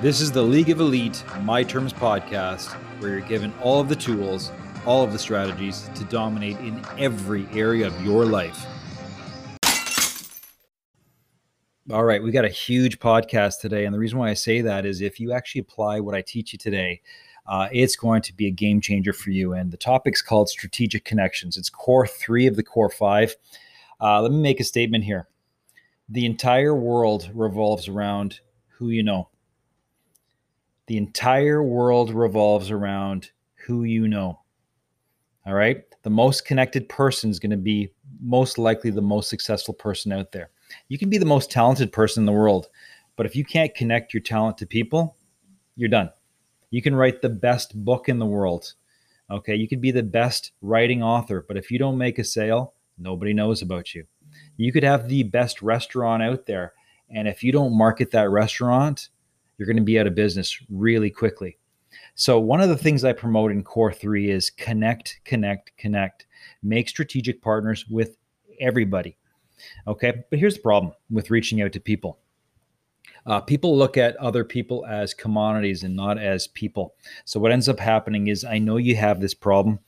This is the League of Elite My Terms podcast, where you're given all of the tools, all of the strategies to dominate in every area of your life. All right, we got a huge podcast today. And the reason why I say that is if you actually apply what I teach you today, uh, it's going to be a game changer for you. And the topic's called strategic connections. It's core three of the core five. Uh, let me make a statement here. The entire world revolves around who you know. The entire world revolves around who you know. All right. The most connected person is going to be most likely the most successful person out there. You can be the most talented person in the world, but if you can't connect your talent to people, you're done. You can write the best book in the world. Okay. You could be the best writing author, but if you don't make a sale, nobody knows about you. You could have the best restaurant out there. And if you don't market that restaurant, you're going to be out of business really quickly. So, one of the things I promote in Core 3 is connect, connect, connect. Make strategic partners with everybody. Okay. But here's the problem with reaching out to people uh, people look at other people as commodities and not as people. So what ends up happening is I know you have this problem.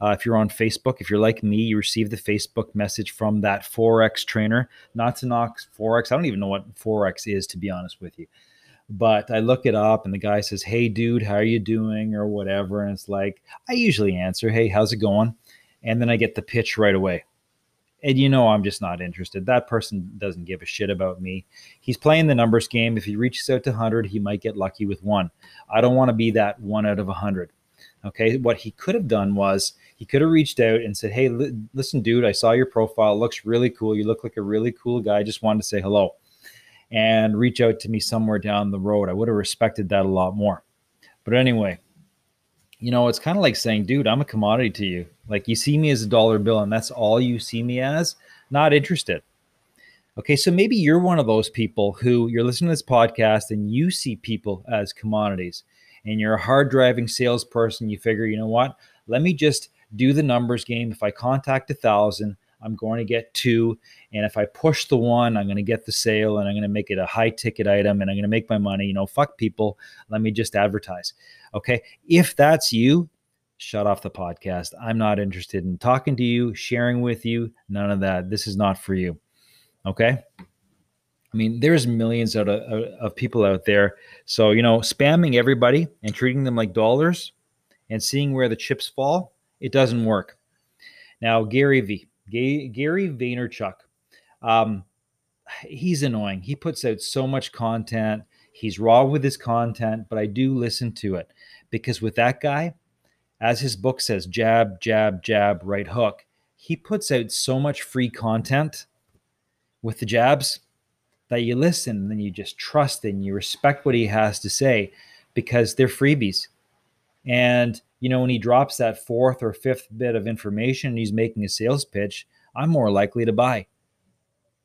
Uh, if you're on Facebook, if you're like me, you receive the Facebook message from that Forex trainer. Not to knock Forex. I don't even know what Forex is, to be honest with you. But I look it up and the guy says, Hey, dude, how are you doing? Or whatever. And it's like, I usually answer, Hey, how's it going? And then I get the pitch right away and you know I'm just not interested. That person doesn't give a shit about me. He's playing the numbers game. If he reaches out to 100, he might get lucky with one. I don't want to be that one out of 100. Okay, what he could have done was he could have reached out and said, "Hey, li- listen, dude, I saw your profile. It looks really cool. You look like a really cool guy. I just wanted to say hello." And reach out to me somewhere down the road. I would have respected that a lot more. But anyway, you know, it's kind of like saying, dude, I'm a commodity to you. Like you see me as a dollar bill and that's all you see me as, not interested. Okay, so maybe you're one of those people who you're listening to this podcast and you see people as commodities and you're a hard driving salesperson. You figure, you know what? Let me just do the numbers game. If I contact a thousand, I'm going to get two. And if I push the one, I'm going to get the sale and I'm going to make it a high ticket item and I'm going to make my money. You know, fuck people. Let me just advertise. Okay. If that's you, shut off the podcast. I'm not interested in talking to you, sharing with you, none of that. This is not for you. Okay. I mean, there's millions of, of people out there. So, you know, spamming everybody and treating them like dollars and seeing where the chips fall, it doesn't work. Now, Gary Gary Vaynerchuk, um, he's annoying. He puts out so much content. He's raw with his content, but I do listen to it because with that guy, as his book says, jab, jab, jab, right hook, he puts out so much free content with the jabs that you listen and then you just trust and you respect what he has to say because they're freebies. And, you know, when he drops that fourth or fifth bit of information and he's making a sales pitch, I'm more likely to buy.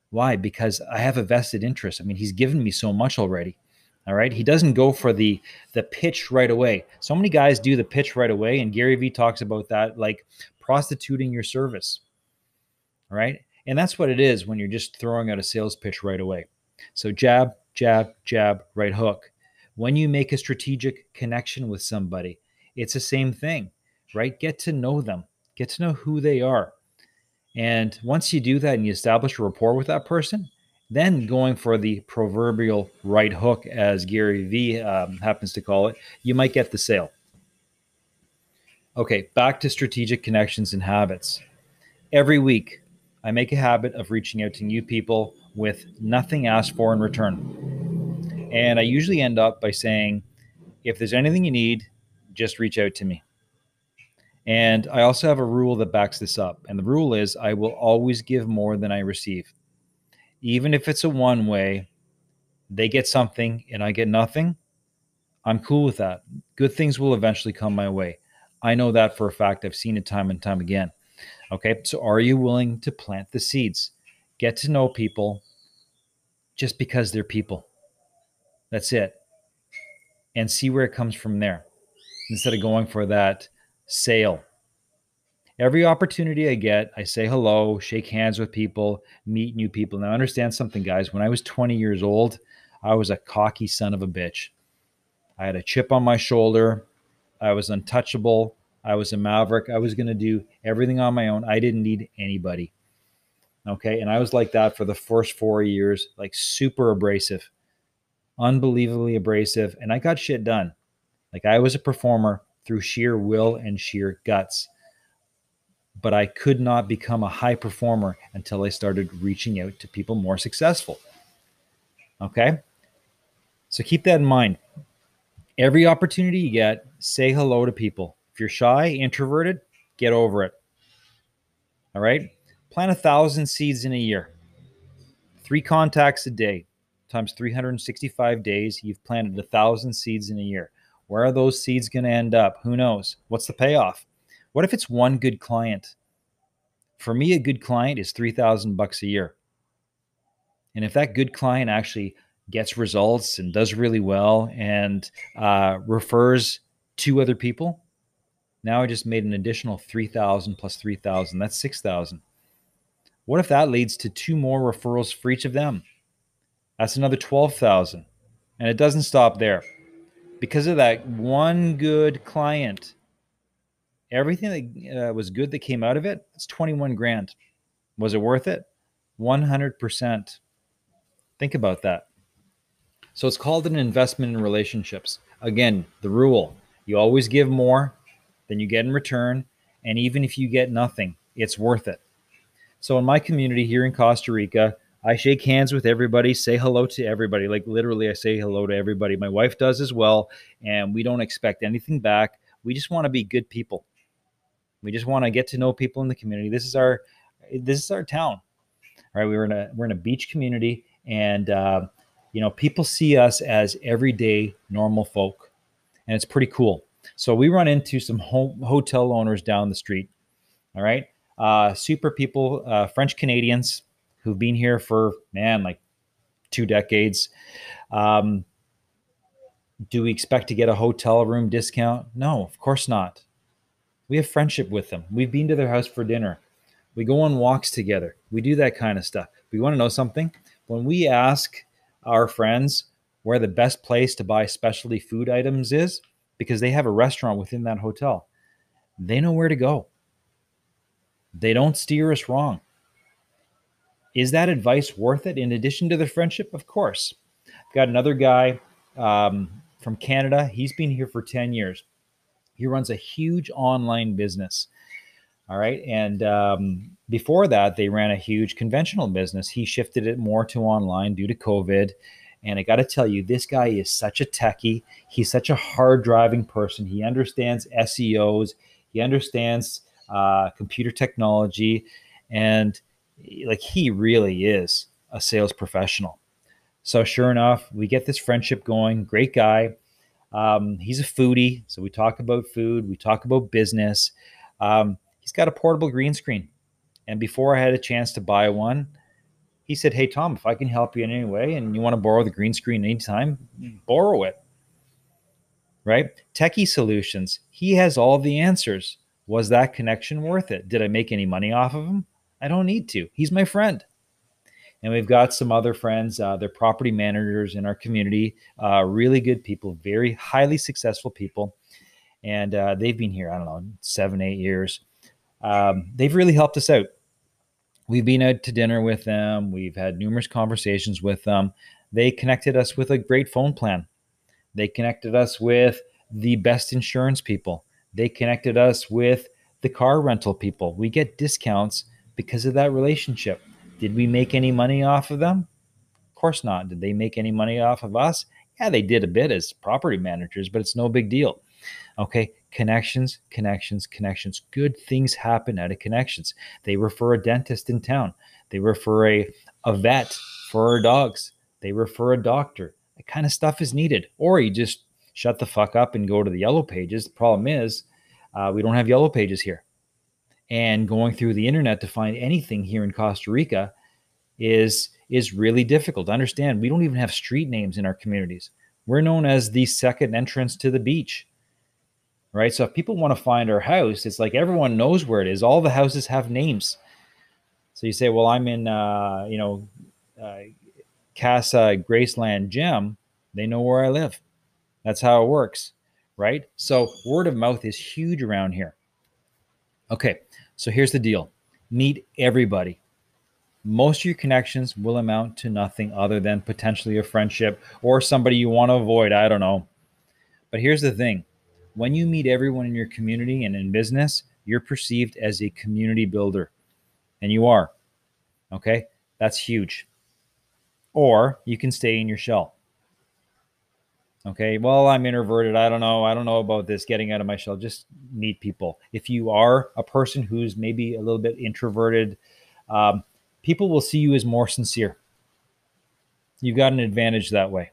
Why? Because I have a vested interest. I mean, he's given me so much already. All right. He doesn't go for the the pitch right away. So many guys do the pitch right away, and Gary Vee talks about that, like prostituting your service. All right. And that's what it is when you're just throwing out a sales pitch right away. So jab, jab, jab, right hook. When you make a strategic connection with somebody, it's the same thing, right? Get to know them, get to know who they are. And once you do that and you establish a rapport with that person, then going for the proverbial right hook, as Gary Vee um, happens to call it, you might get the sale. Okay, back to strategic connections and habits. Every week, I make a habit of reaching out to new people with nothing asked for in return. And I usually end up by saying, if there's anything you need, just reach out to me. And I also have a rule that backs this up. And the rule is I will always give more than I receive even if it's a one way, they get something and I get nothing. I'm cool with that. Good things will eventually come my way. I know that for a fact. I've seen it time and time again. Okay. So are you willing to plant the seeds? Get to know people just because they're people. That's it. And see where it comes from there instead of going for that sale every opportunity I get, I say hello, shake hands with people, meet new people. Now, understand something, guys. When I was 20 years old, I was a cocky son of a bitch. I had a chip on my shoulder. I was untouchable. I was a maverick. I was going to do everything on my own. I didn't need anybody. Okay. And I was like that for the first four years, like super abrasive, unbelievably abrasive. And I got shit done. Like I was a performer through sheer will and sheer guts. But I could not become a high performer until I started reaching out to people more successful. Okay. So keep that in mind. Every opportunity you get, say hello to people. If you're shy, introverted, get over it. All right. Plant a thousand seeds in a year. Three contacts a day times 365 days. You've planted a thousand seeds in a year. Where are those seeds going to end up? Who knows? What's the payoff? What if it's one good client? For me, a good client is 3000 bucks a year. And if that good client actually gets results and does really well and uh, refers two other people, now I just made an additional 3000 plus 3000. That's 6000. What if that leads to two more referrals for each of them? That's another 12,000. And it doesn't stop there because of that one good client, everything that uh, was good that came out of it, it's 21 grand. Was it worth it? 100%. Think about that. So it's called an investment in relationships. Again, the rule you always give more than you get in return. And even if you get nothing, it's worth it. So in my community here in Costa Rica, I shake hands with everybody, say hello to everybody. Like literally, I say hello to everybody. My wife does as well. And we don't expect anything back. We just want to be good people. We just want to get to know people in the community. This is our this is our town. All right. We're in a we're in a beach community and uh, you know, people see us as everyday normal folk. And it's pretty cool. So we run into some home, hotel owners down the street. All right. Uh, super people, uh, French Canadians who've been here for man like two decades. Um, do we expect to get a hotel room discount? No, of course not. We have friendship with them. We've been to their house for dinner. We go on walks together. We do that kind of stuff. We want to know something. When we ask our friends where the best place to buy specialty food items is, because they have a restaurant within that hotel, they know where to go. They don't steer us wrong. Is that advice worth it in addition to the friendship? Of course. I've got another guy um, from Canada. He's been here for 10 years. He runs a huge online business. All right. And um, before that, they ran a huge conventional business. He shifted it more to online due to COVID. And I got to tell you, this guy is such a techie. He's such a hard driving person. He understands SEOs, he understands uh, computer technology. And like he really is a sales professional. So sure enough, we get this friendship going. Great guy. Um, he's a foodie, so we talk about food. We talk about business. Um, he's got a portable green screen, and before I had a chance to buy one, he said, "Hey Tom, if I can help you in any way, and you want to borrow the green screen anytime, borrow it." Right? Techie Solutions. He has all the answers. Was that connection worth it? Did I make any money off of him? I don't need to. He's my friend. And we've got some other friends. Uh, they're property managers in our community, uh, really good people, very highly successful people. And uh, they've been here, I don't know, seven, eight years. Um, they've really helped us out. We've been out to dinner with them, we've had numerous conversations with them. They connected us with a great phone plan, they connected us with the best insurance people, they connected us with the car rental people. We get discounts because of that relationship. Did we make any money off of them? Of course not. Did they make any money off of us? Yeah, they did a bit as property managers, but it's no big deal. Okay, connections, connections, connections. Good things happen out of connections. They refer a dentist in town. They refer a, a vet for our dogs. They refer a doctor. That kind of stuff is needed. Or you just shut the fuck up and go to the yellow pages. The problem is uh, we don't have yellow pages here and going through the internet to find anything here in Costa Rica is is really difficult. Understand, we don't even have street names in our communities. We're known as the second entrance to the beach. Right? So if people want to find our house, it's like everyone knows where it is. All the houses have names. So you say, "Well, I'm in uh, you know, uh, Casa Graceland Gem." They know where I live. That's how it works, right? So, word of mouth is huge around here. Okay, so here's the deal meet everybody. Most of your connections will amount to nothing other than potentially a friendship or somebody you want to avoid. I don't know. But here's the thing when you meet everyone in your community and in business, you're perceived as a community builder, and you are. Okay, that's huge. Or you can stay in your shell. Okay, well, I'm introverted. I don't know. I don't know about this getting out of my shell. Just meet people. If you are a person who's maybe a little bit introverted, um, people will see you as more sincere. You've got an advantage that way.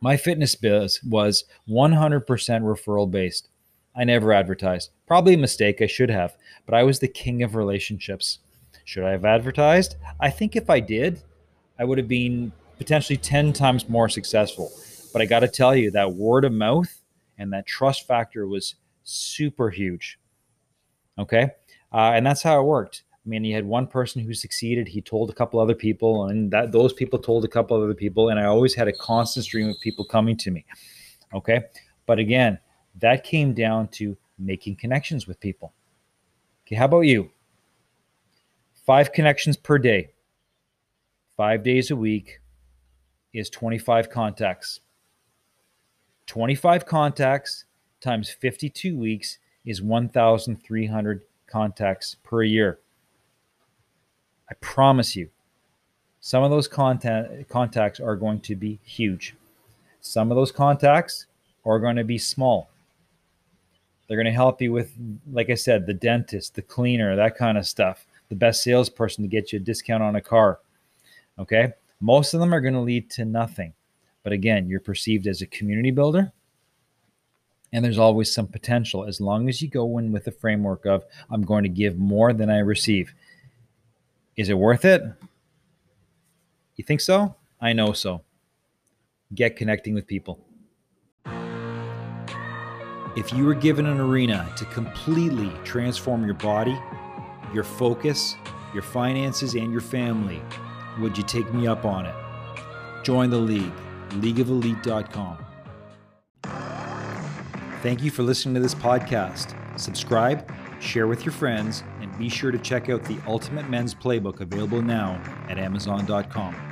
My fitness biz was 100% referral based. I never advertised. Probably a mistake. I should have, but I was the king of relationships. Should I have advertised? I think if I did, I would have been potentially 10 times more successful. But I got to tell you, that word of mouth and that trust factor was super huge. Okay. Uh, and that's how it worked. I mean, he had one person who succeeded. He told a couple other people, and that those people told a couple other people, and I always had a constant stream of people coming to me. Okay, but again, that came down to making connections with people. Okay, how about you? Five connections per day, five days a week is 25 contacts. 25 contacts times 52 weeks is 1,300 contacts per year. I promise you, some of those content, contacts are going to be huge. Some of those contacts are going to be small. They're going to help you with, like I said, the dentist, the cleaner, that kind of stuff, the best salesperson to get you a discount on a car. Okay. Most of them are going to lead to nothing. But again, you're perceived as a community builder. And there's always some potential as long as you go in with the framework of, I'm going to give more than I receive. Is it worth it? You think so? I know so. Get connecting with people. If you were given an arena to completely transform your body, your focus, your finances, and your family, would you take me up on it? Join the league, leagueofelite.com. Thank you for listening to this podcast. Subscribe, share with your friends, and be sure to check out the Ultimate Men's Playbook available now at Amazon.com.